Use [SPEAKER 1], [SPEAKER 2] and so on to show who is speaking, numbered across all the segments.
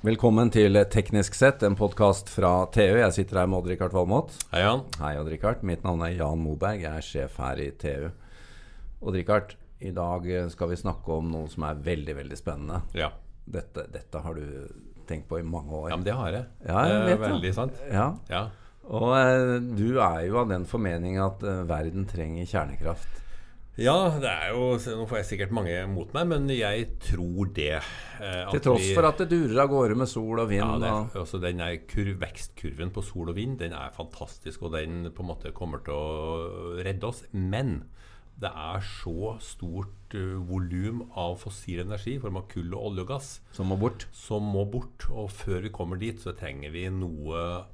[SPEAKER 1] Velkommen til Teknisk sett, en podkast fra TU. Jeg sitter her med Odd-Rikard Valmot.
[SPEAKER 2] Hei, Jan.
[SPEAKER 1] Hei, Odd-Rikard. Mitt navn er Jan Moberg. Jeg er sjef her i TU. Odd-Rikard, i dag skal vi snakke om noe som er veldig, veldig spennende.
[SPEAKER 2] Ja.
[SPEAKER 1] Dette, dette har du tenkt på i mange år.
[SPEAKER 2] ja, men det har jeg.
[SPEAKER 1] Ja, jeg
[SPEAKER 2] er
[SPEAKER 1] vet det.
[SPEAKER 2] Veldig sant.
[SPEAKER 1] Ja,
[SPEAKER 2] Ja.
[SPEAKER 1] Og eh, du er jo av den formening at eh, verden trenger kjernekraft.
[SPEAKER 2] Ja, det er jo Nå får jeg sikkert mange mot meg, men jeg tror det. eh,
[SPEAKER 1] Til tross
[SPEAKER 2] vi-
[SPEAKER 1] for at det durer av gårde med sol og vind.
[SPEAKER 2] ja, det,
[SPEAKER 1] og,
[SPEAKER 2] er- altså den er kur, Vekstkurven på sol og vind Den er fantastisk, og den på en måte kommer til å redde oss. Men det er så stort uh, volum av fossil energi, i form av kull og olje og gass,
[SPEAKER 1] som må bort.
[SPEAKER 2] som må bort. Og før vi kommer dit, så trenger vi noe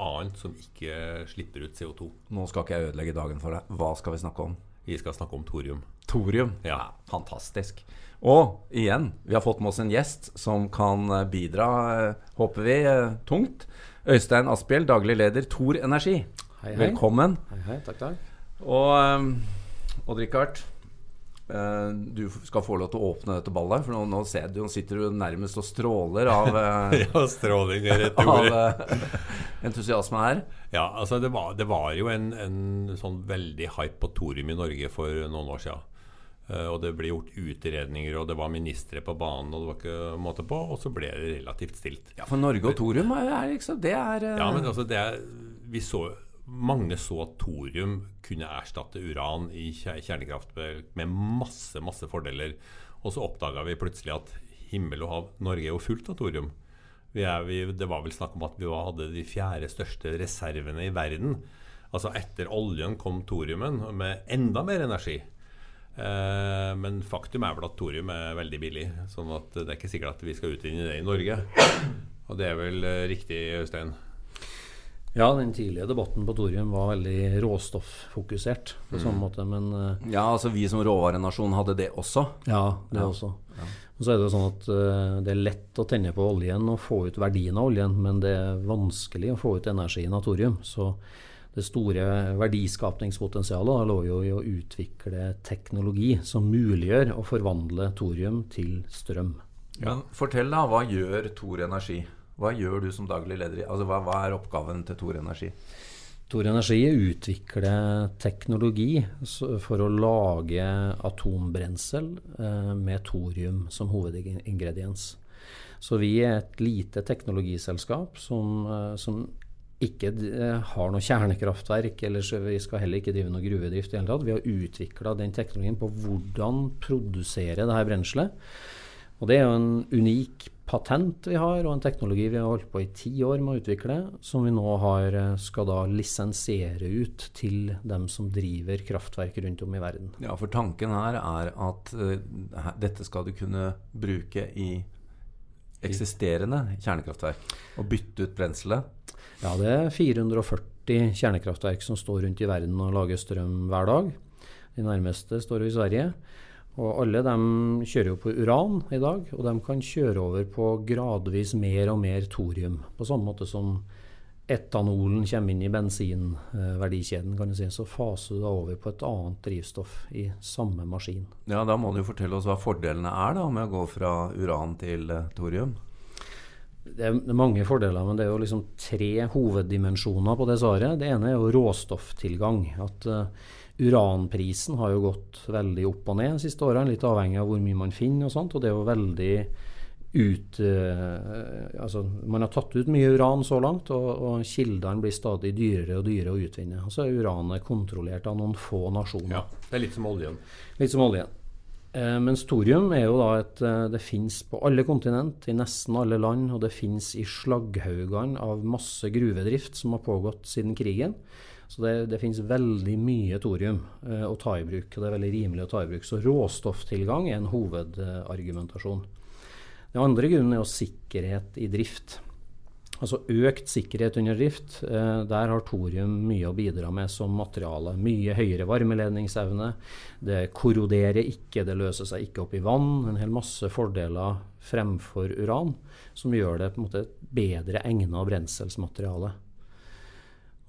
[SPEAKER 2] annet som ikke slipper ut CO2.
[SPEAKER 1] Nå skal ikke jeg ødelegge dagen for deg. Hva skal vi snakke om?
[SPEAKER 2] Vi skal snakke om thorium.
[SPEAKER 1] Thorium.
[SPEAKER 2] Ja.
[SPEAKER 1] Fantastisk. Og igjen, vi har fått med oss en gjest som kan eh, bidra, eh, håper vi, eh, tungt. Øystein Asphjell, daglig leder Tor Energi.
[SPEAKER 3] Hei, hei.
[SPEAKER 1] Velkommen.
[SPEAKER 3] Hei, hei, takk, takk.
[SPEAKER 1] Og um, Odd-Rikard, du skal få lov til å åpne dette ballet. For nå, nå, ser du, nå sitter du nærmest og stråler av, eh,
[SPEAKER 2] Ja, stråling er rett ord.
[SPEAKER 1] Av entusiasme her.
[SPEAKER 2] Ja, altså det var, det var jo en, en sånn veldig hype på thorium i Norge for noen år siden. Eh, og det ble gjort utredninger, og det var ministre på banen, og det var ikke måte på. Og så ble det relativt stilt.
[SPEAKER 1] Ja, For Norge og thorium er, liksom Det er eh,
[SPEAKER 2] Ja, men altså det er, vi så, Mange så at thorium kunne erstatte uran i kjernekraft med masse, masse fordeler. Og så oppdaga vi plutselig at himmel og hav, Norge er jo fullt av thorium. Vi er, vi, det var vel snakk om at vi hadde de fjerde største reservene i verden. Altså etter oljen kom thoriumen med enda mer energi. Eh, men faktum er vel at thorium er veldig billig. Sånn at det er ikke sikkert at vi skal utvinne det i Norge. Og det er vel eh, riktig, Øystein?
[SPEAKER 3] Ja, den tidlige debatten på thorium var veldig råstofffokusert på
[SPEAKER 2] Mm.
[SPEAKER 3] sånn måte, men eh,
[SPEAKER 1] Ja, altså vi som råvarenasjon hadde det også.
[SPEAKER 3] ja, det også. Og så er det jo sånn at uh, det er lett å tenne på oljen og få ut verdien av oljen, men det er vanskelig å få ut energien av thorium. Så det store verdiskapningspotensialet da lå jo i å utvikle teknologi som muliggjør å forvandle thorium til strøm.
[SPEAKER 1] Men fortell da, hva gjør Thor Energi? Hva gjør du som daglig leder? Altså, hva, hva er oppgaven til Tor Energi?
[SPEAKER 3] Tor Energi utvikler teknologi for å lage atombrensel eh, med thorium som hovedingrediens. Så vi er et lite teknologiselskap som, eh, som ikke eh, har noe kjernekraftverk, eller vi skal heller ikke drive noe gruvedrift i det hele tatt. Vi har utvikla den teknologien på hvordan produsere det her brenselet. Og det er jo en unik patent vi har, og en teknologi vi har holdt på i ti år med å utvikle, som vi nå har, eh, skal da lisensiere ut til dem som driver kraftverk rundt om i verden.
[SPEAKER 1] Ja, for tanken her er at uh, dette skal du kunne bruke i eksisterende kjernekraftverk. Og bytte ut brenselet.
[SPEAKER 3] Ja, det er 440 kjernekraftverk som står rundt i verden og lager strøm hver dag. De nærmeste står jo i Sverige. Og alle de kjører jo på uran i dag, og de kan kjøre over på gradvis mer og mer thorium. På samme måte som etanolen kommer inn i bensinverdikjeden, kan du si, så faser du da over på et annet drivstoff i samme maskin.
[SPEAKER 1] Ja, Da må du jo fortelle oss hva fordelene er da med å gå fra uran til eh, thorium.
[SPEAKER 3] Det er mange fordeler, men det er jo liksom tre hoveddimensjoner på det svaret. Det ene er jo råstofftilgang. At uh, uranprisen har jo gått veldig opp og ned de siste årene, litt avhengig av hvor mye man finner og sånt. Og det er jo veldig ut uh, Altså, man har tatt ut mye uran så langt, og, og kildene blir stadig dyrere og dyrere å utvinne. Og så er uranet kontrollert av noen få nasjoner.
[SPEAKER 2] Ja, Det er litt som oljen.
[SPEAKER 3] Litt som oljen. Eh, mens thorium er jo da et eh, Det fins på alle kontinent, i nesten alle land, og det fins i slagghaugene av masse gruvedrift som har pågått siden krigen. Så det, det fins veldig mye thorium eh, å ta i bruk, og det er veldig rimelig å ta i bruk. Så råstofftilgang er en hovedargumentasjon. Den andre grunnen er jo sikkerhet i drift. Altså økt sikkerhet under drift. Eh, der har thorium mye å bidra med som materiale. Mye høyere varmeledningsevne. Det korroderer ikke, det løser seg ikke opp i vann. En hel masse fordeler fremfor uran, som gjør det på en måte et bedre egna brenselsmateriale.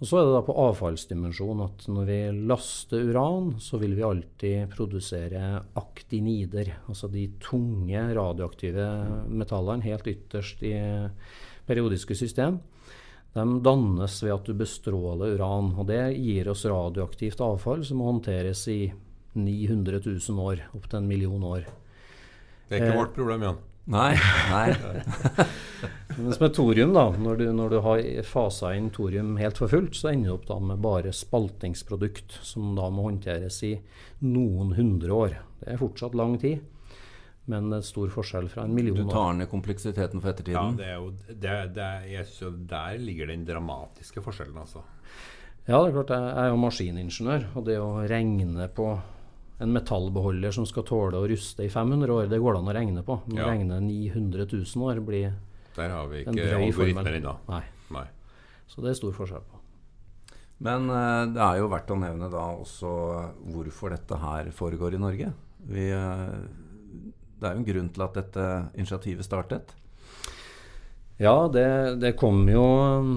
[SPEAKER 3] Og Så er det da på avfallsdimensjonen at når vi laster uran, så vil vi alltid produsere aktinider. Altså de tunge radioaktive metallene helt ytterst i periodiske system. De dannes ved at du bestråler uran. og Det gir oss radioaktivt avfall som må håndteres i 900 000 år, opptil en million år.
[SPEAKER 2] Det er ikke
[SPEAKER 3] Eh,
[SPEAKER 2] vårt problem, Jan.
[SPEAKER 1] Nei. nei.
[SPEAKER 3] Mens med thorium, da, når du, når du har fasa inn thorium helt for fullt, så ender du opp da med bare spaltingsprodukt, som da må håndteres i noen hundre år. Det er fortsatt lang tid, men er stor forskjell fra en million
[SPEAKER 1] Du tar ned kompleksiteten for ettertiden?
[SPEAKER 2] Ja, det er jo, det, det er, jeg synes Der ligger den dramatiske forskjellen, altså.
[SPEAKER 3] Ja, det er klart, jeg er jo maskiningeniør, og det å regne på en metallbeholder som skal tåle å ruste i 500 år, det går det an å regne på. Men å
[SPEAKER 2] Ja.
[SPEAKER 3] regne 900 000 år blir
[SPEAKER 2] Der har vi ikke algoritmer ennå.
[SPEAKER 3] Nei.
[SPEAKER 2] Nei.
[SPEAKER 3] Så det er stor forskjell på.
[SPEAKER 1] Men eh, det er jo verdt å nevne da også hvorfor dette her foregår i Norge. Vi, eh, det er jo en grunn til at dette initiativet startet.
[SPEAKER 3] Ja, det, det kom jo um,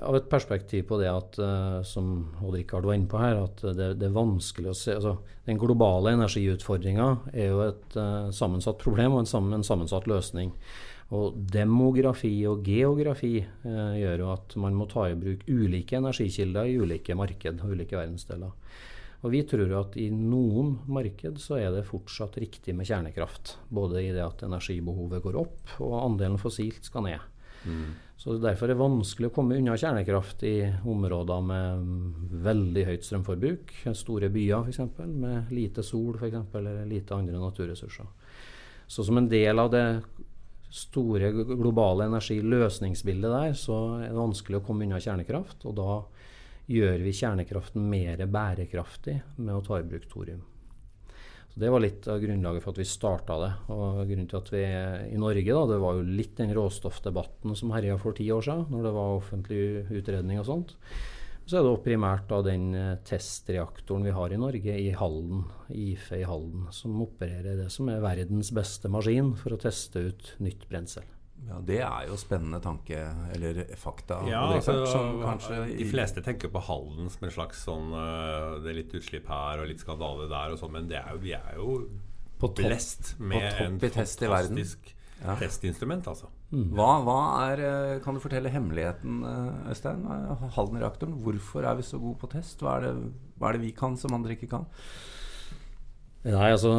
[SPEAKER 3] av et perspektiv på det at, eh, som Odd-Rikard var inne på her, at det, det er vanskelig å se altså, Den globale energiutfordringa er jo et uh, sammensatt problem og en, en sammensatt løsning. Og demografi og geografi uh, gjør jo at man må ta i bruk ulike energikilder i ulike marked og ulike verdensdeler. Og vi tror at i noen marked så er det fortsatt riktig med kjernekraft. Både i det at energibehovet går opp, og andelen fossilt skal ned. Så Derfor er det vanskelig å komme unna kjernekraft i områder med mm, veldig høyt strømforbruk. Store byer f.eks. med lite sol for eksempel, eller lite andre naturressurser. Så som en del av det store globale energiløsningsbildet der, så er det vanskelig å komme unna kjernekraft. Og da gjør vi kjernekraften mer bærekraftig med å ta i bruk thorium. Så Det var litt av grunnlaget for at vi starta det. Og grunnen til at vi i Norge, da, det var jo litt den råstoffdebatten som herja for ti år siden, når det var offentlig utredning og sånt. Så er det primært da den eh, testreaktoren vi har i Norge, i Halden, IFE i Halden, som opererer det som er verdens beste maskin for å teste ut nytt brensel.
[SPEAKER 1] Ja, Det er jo spennende tanke, eller fakta.
[SPEAKER 2] Ja, altså,
[SPEAKER 1] som kanskje
[SPEAKER 2] De fleste tenker på Halden som en slags sånn øh, Det er litt utslipp her og litt skandale der og sånn, men det er jo, vi er jo
[SPEAKER 1] På topp-
[SPEAKER 2] blest med
[SPEAKER 1] topp
[SPEAKER 2] en
[SPEAKER 1] test
[SPEAKER 2] fantastisk
[SPEAKER 1] Ja.
[SPEAKER 2] testinstrument, altså.
[SPEAKER 1] Hva, hva er, eh, Kan du fortelle hemmeligheten, eh, Øystein? Halden-reaktoren. Hvorfor er vi så gode på test? Hva er, det, hva er det vi kan som andre ikke kan?
[SPEAKER 3] Nei, altså,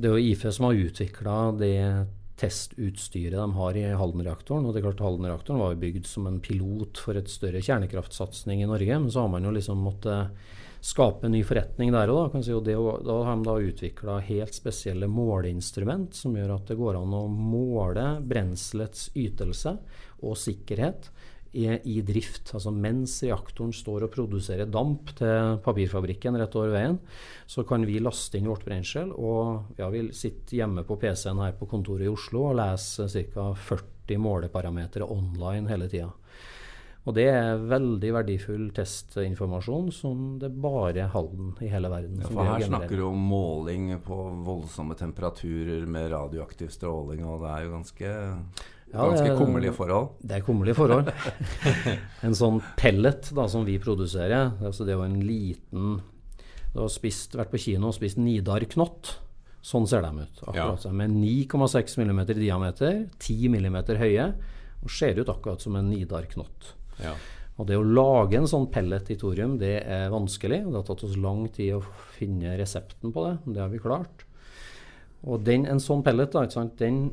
[SPEAKER 3] Det er jo IFE som har utvikla det testutstyret de har i Halden-reaktoren. og det er klart Halden-reaktoren var bygd som en pilot for et større kjernekraftsatsing i Norge. Men så har man jo liksom måttet skape en ny forretning der òg. Si, og det, da har de da utvikla helt spesielle måleinstrument som gjør at det går an å måle brenselets ytelse og sikkerhet i, i drift. Altså mens reaktoren står og produserer damp til papirfabrikken rett over veien, så kan vi laste inn vårt brensel. Og ja, vi sitter hjemme på PC-en her på kontoret i Oslo og leser ca. 40 måleparametere online hele tida. Og det er veldig verdifull testinformasjon som det bare Halden i hele verden
[SPEAKER 1] Ja, for her snakker du om måling på voldsomme temperaturer med radioaktiv stråling, og det er jo ganske,
[SPEAKER 3] Ja,
[SPEAKER 1] ganske
[SPEAKER 3] det er-
[SPEAKER 1] kummerlige forhold.
[SPEAKER 3] Det er kummerlige forhold. en sånn pellet da, som vi produserer, altså det er jo en liten Du har spist, vært på kino og spist Nidar knott. Sånn ser de ut. akkurat
[SPEAKER 2] Ja.
[SPEAKER 3] Med 9,6 mm i diameter, 10 mm høye, og ser ut akkurat som en Nidar knott.
[SPEAKER 2] Ja.
[SPEAKER 3] Og det å lage en sånn pellet i thorium, det er vanskelig. Det har tatt oss lang tid å finne resepten på det, det har vi klart. Og den, en sånn pellet, da, ikke sant, den,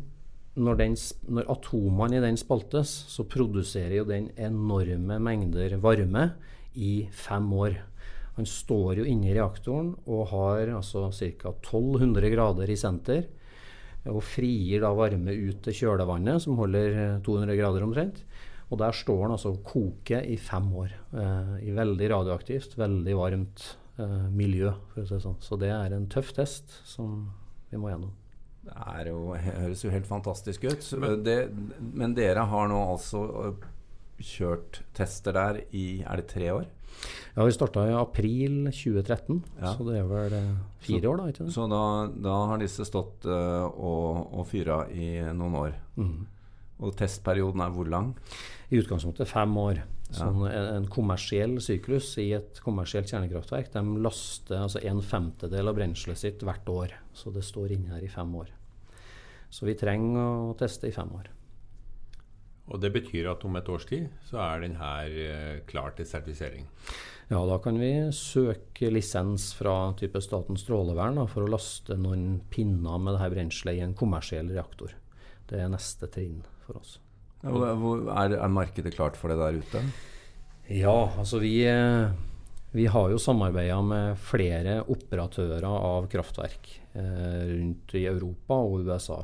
[SPEAKER 3] når, den, når atomene i den spaltes, så produserer jo den enorme mengder varme i fem år. Han står jo inne i reaktoren og har altså ca. 1200 grader i senter. Og frigir da varme ut til kjølevannet, som holder eh, 200 grader omtrent. Og der står han altså og koker i fem år. Eh, I veldig radioaktivt, veldig varmt eh, miljø, for å si sånn. Så det er en tøff test som vi må gjennom.
[SPEAKER 1] Det er jo, høres jo helt fantastisk ut. Men, det, men dere har nå altså øh, kjørt tester der i Er det tre år?
[SPEAKER 3] Ja, vi starta i april 2013,
[SPEAKER 1] Ja.
[SPEAKER 3] så det er vel fire fire år, da? ikke det?
[SPEAKER 1] Så da, da har disse stått uh, og, og fyra i noen år.
[SPEAKER 3] Mm.
[SPEAKER 1] Og testperioden er hvor lang?
[SPEAKER 3] I utgangspunktet fem år. Sånn en, en, kommersiell syklus i et kommersielt kjernekraftverk de laster altså en femtedel av brenselet sitt hvert år. Så det står inne her i fem år. Så vi trenger å teste i fem år.
[SPEAKER 2] Og det betyr at om et års tid så er den her eh, klar til sertifisering?
[SPEAKER 3] Ja, da kan vi søke lisens fra type Statens strålevern da, for å laste noen pinner med dette brenselet i en kommersiell reaktor. Det er neste trinn for oss.
[SPEAKER 1] Er, er, markedet klart for det der ute?
[SPEAKER 3] Ja, altså vi, eh, vi har jo samarbeida med flere operatører av kraftverk eh, rundt i Europa og USA.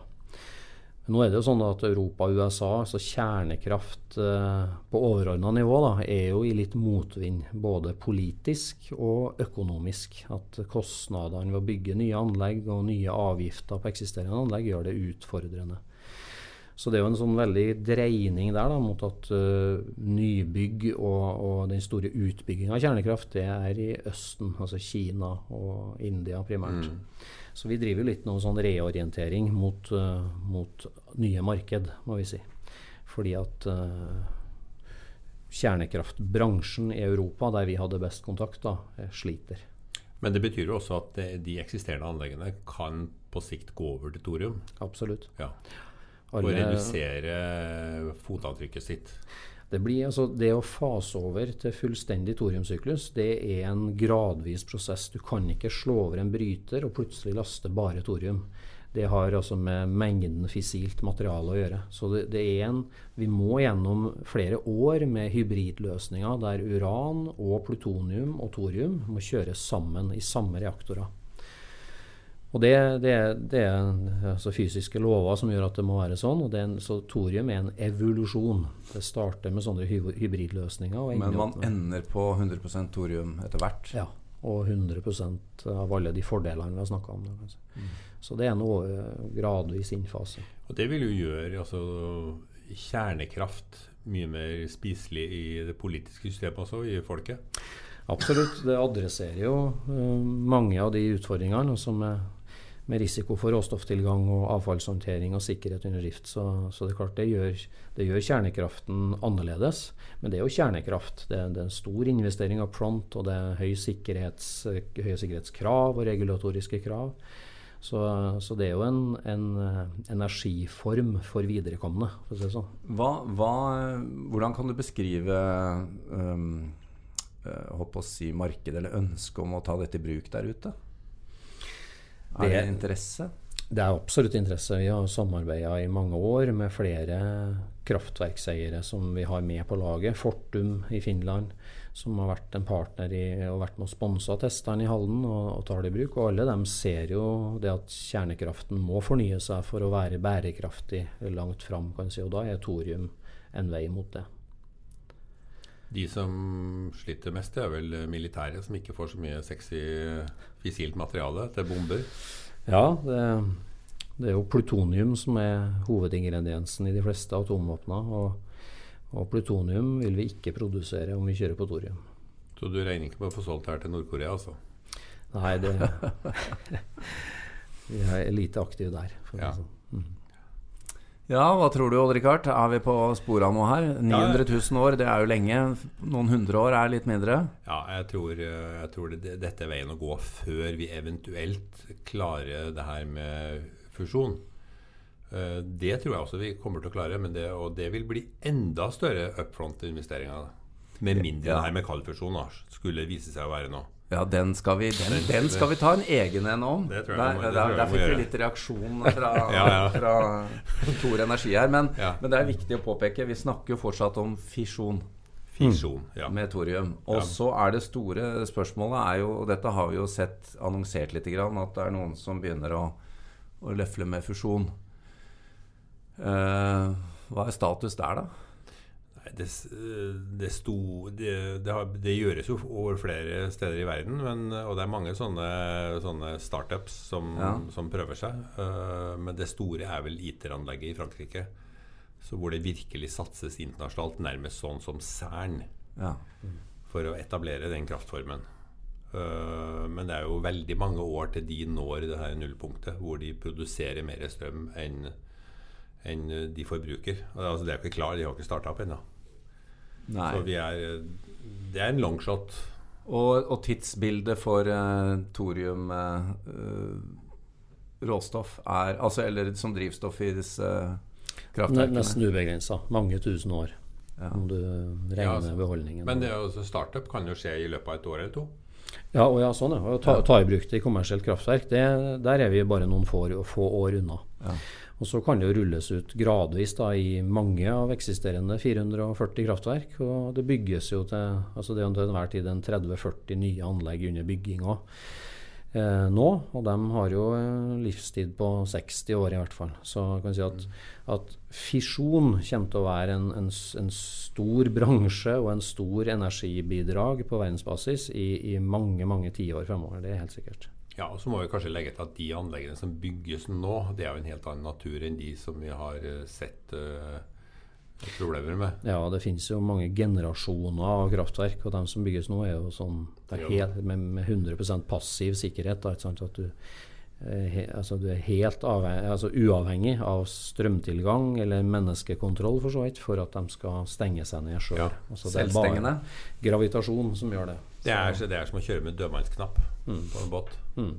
[SPEAKER 3] Nå er det jo sånn at Europa og USA, altså kjernekraft eh, på overordna nivå, da, er jo i litt motvind. Både politisk og økonomisk. At kostnadene ved å bygge nye anlegg og nye avgifter på eksisterende anlegg gjør det utfordrende. Så det er jo en sånn veldig dreining der da, mot at uh, nybygg og, og, den store utbygginga av kjernekraft det er i Østen, altså Kina og India primært. Mm. Så vi driver litt noe sånn reorientering mot, uh, mot, nye marked, må vi si. Fordi at uh, kjernekraftbransjen i Europa, der vi hadde best kontakt, da, sliter.
[SPEAKER 2] Men det betyr jo også at de eksisterende anleggene kan på sikt gå over til thorium?
[SPEAKER 3] Absolutt.
[SPEAKER 2] Ja. Alle, og redusere fotavtrykket sitt.
[SPEAKER 3] Det, blir, altså, det å fase over til fullstendig thoriumsyklus det er en gradvis prosess. Du kan ikke slå over en bryter og plutselig laste bare thorium. Det har altså med mengden fissilt materiale å gjøre. Så det, det er en, vi må gjennom flere år med hybridløsninger der uran og plutonium og thorium må kjøres sammen i samme reaktorer. Og det, det, det er altså fysiske lover som gjør at det må være sånn. og en, Så thorium er en evolusjon. Det starter med sånne hybridløsninger.
[SPEAKER 1] Men man ender på 100 thorium etter hvert?
[SPEAKER 3] Ja. Og 100% av alle de fordelene vi har snakka om. Mm. Så det er noe gradvis innfase.
[SPEAKER 2] Og det vil jo gjøre altså, kjernekraft mye mer spiselig i det politiske systemet også, i folket?
[SPEAKER 3] Absolutt. Det adresserer jo uh, mange av de utfordringene som er med risiko for råstofftilgang og avfallshåndtering og sikkerhet under drift. Så, så, det er klart det gjør, det gjør, kjernekraften annerledes. Men det er jo kjernekraft. Det, det er en stor investering av prompt, og det er høye sikkerhets, høy sikkerhetskrav og regulatoriske krav. Så, så, det er jo en, en energiform for viderekomne, for å si det sånn.
[SPEAKER 1] Hva, hva, hvordan kan du beskrive um, håper å si markedet eller ønsket om å ta dette i bruk der ute? Er det, interesse?
[SPEAKER 3] Det er absolutt interesse. Vi har samarbeida i mange år med flere kraftverkseiere som vi har med på laget. Fortum i Finland, som har vært en partner i, og vært med å sponsa testene i Halden og, og tar det i bruk. Og alle dem ser jo det at kjernekraften må fornye seg for å være bærekraftig langt fram. Kan si, og da er thorium en vei mot det.
[SPEAKER 2] De som sliter mest, det er vel militære, som ikke får så mye sexy fissilt materiale til bomber?
[SPEAKER 3] Ja, det, det, er jo plutonium som er hovedingrediensen i de fleste atomvåpna. Og, og, plutonium vil vi ikke produsere om vi kjører på thorium.
[SPEAKER 2] Så du regner ikke med å få solgt her til Nord-Korea, altså?
[SPEAKER 3] Nei, det Vi er lite aktive der. For ja. sånn. Mm.
[SPEAKER 1] Ja, hva tror du, Odd-Rikard? Er vi på sporet av noe her? 900 000 år, det er jo lenge. Noen hundre år er litt mindre.
[SPEAKER 2] Ja, jeg tror, eh, jeg tror det, dette er veien å gå før vi eventuelt klarer det her med fusjon. Eh, det tror jeg også vi kommer til å klare, det, og det vil bli enda større upfront-investeringer. Med mindre det her med kaldfusjon skulle vise seg å være noe.
[SPEAKER 1] Ja, den skal, vi, den, den skal vi ta en egen en om. Det tror jeg, der, der, der fikk vi litt reaksjon fra, ja, ja. fra Tor Energi her. Men, ja. men, det er viktig å påpeke, vi snakker jo fortsatt om fisjon.
[SPEAKER 2] Fisjon,
[SPEAKER 1] ja. Med thorium. Og så er det store spørsmålet er jo, og dette har vi jo sett annonsert litt, at det er noen som begynner å, å løfle med fusjon. Uh, hva er status der, da?
[SPEAKER 2] Det, det, sto, det, det, gjøres jo over flere steder i verden, men, og det er mange sånne, sånne startups som, ja. som, prøver seg. Uh, men det store er vel ITER-anlegget i Frankrike. Så hvor det virkelig satses internasjonalt, nærmest sånn som Cern, ja. for å etablere den kraftformen. Uh, men det er jo veldig mange år til de når det her nullpunktet, hvor de produserer mer strøm enn enn de forbruker. Altså, det er ikke klar, de har ikke starta opp ennå. Så vi er Det er en longshot.
[SPEAKER 1] Og, og tidsbildet for uh, thorium uh, råstoff er Altså, eller som drivstoff i disse kraftverkene?
[SPEAKER 3] Nesten ubegrensa. Mange tusen år. Ja. Om du regner ja, altså, beholdningen.
[SPEAKER 2] Men også, startup kan jo skje i løpet av et år eller to?
[SPEAKER 3] Ja, og ja, sånn, ja. Å ta, ta, i bruk det i kommersielt kraftverk, det, der er vi bare noen få, få år unna. Ja. Og Så kan det jo rulles ut gradvis da, i mange av eksisterende 440 kraftverk. og Det bygges jo til altså det er til enhver tid en 30-40 nye anlegg under bygginga eh, nå. Og de har jo livstid på 60 år i hvert fall. Så jeg kan si at, at fisjon kommer til å være en, en, en, stor bransje og en stor energibidrag på verdensbasis i, i mange, mange tiår fremover. Det er helt sikkert.
[SPEAKER 2] Ja, og Så må vi kanskje legge til at de anleggene som bygges nå, det er jo en helt annen natur enn de som vi har eh, sett uh, problemer med.
[SPEAKER 3] Ja, det finnes jo mange generasjoner av kraftverk, og de som bygges nå, er jo sånn er helt, med, med, 100% passiv sikkerhet. Da, at du, eh, he, altså, du er helt avhengig, altså, uavhengig av strømtilgang eller menneskekontroll for så vidt for at de skal stenge seg ned sjøl. Ja.
[SPEAKER 1] Altså, det er bare
[SPEAKER 3] gravitasjon som gjør det.
[SPEAKER 2] Det er, det er, som å kjøre med dødmannsknapp mm. på en båt. Mm.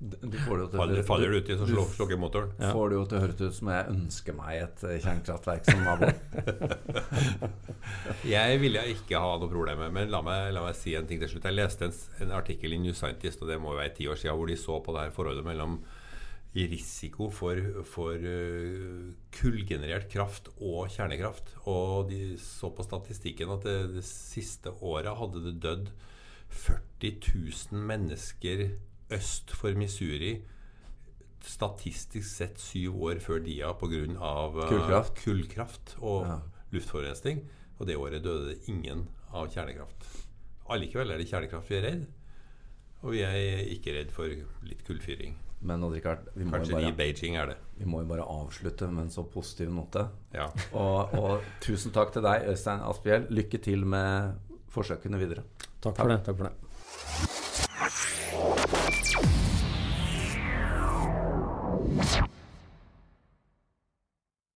[SPEAKER 1] Du får det til
[SPEAKER 2] faller, faller uti, så slår, slukker motoren.
[SPEAKER 1] Ja. Får det jo til å høres ut som jeg ønsker meg et eh, kjernekraftverk som nabo.
[SPEAKER 2] jeg ville ikke ha noe problem med men la meg, la meg, si en ting til slutt. Jeg leste en, en artikkel i New Scientist, og det må være ti år siden, hvor de så på det her forholdet mellom risiko for, for uh, kullgenerert kraft og kjernekraft. Og de så på statistikken at det, det siste året hadde det dødd 40 000 mennesker øst for Missouri statistisk sett syv år før dia pga. Uh, kullkraft. kullkraft og ja. luftforurensning. Og det året døde det ingen av kjernekraft. Allikevel er det kjernekraft vi er redd. Og vi er ikke redd for litt kullfyring.
[SPEAKER 1] Men Richard,
[SPEAKER 2] vi må, Kanskje bare, i Beijing er det.
[SPEAKER 1] vi må jo bare avslutte med en så positiv note. Ja. og, og, tusen takk til deg, Øystein Asphjell. Lykke til med forsøkene videre.
[SPEAKER 3] Takk for det. Takk for det.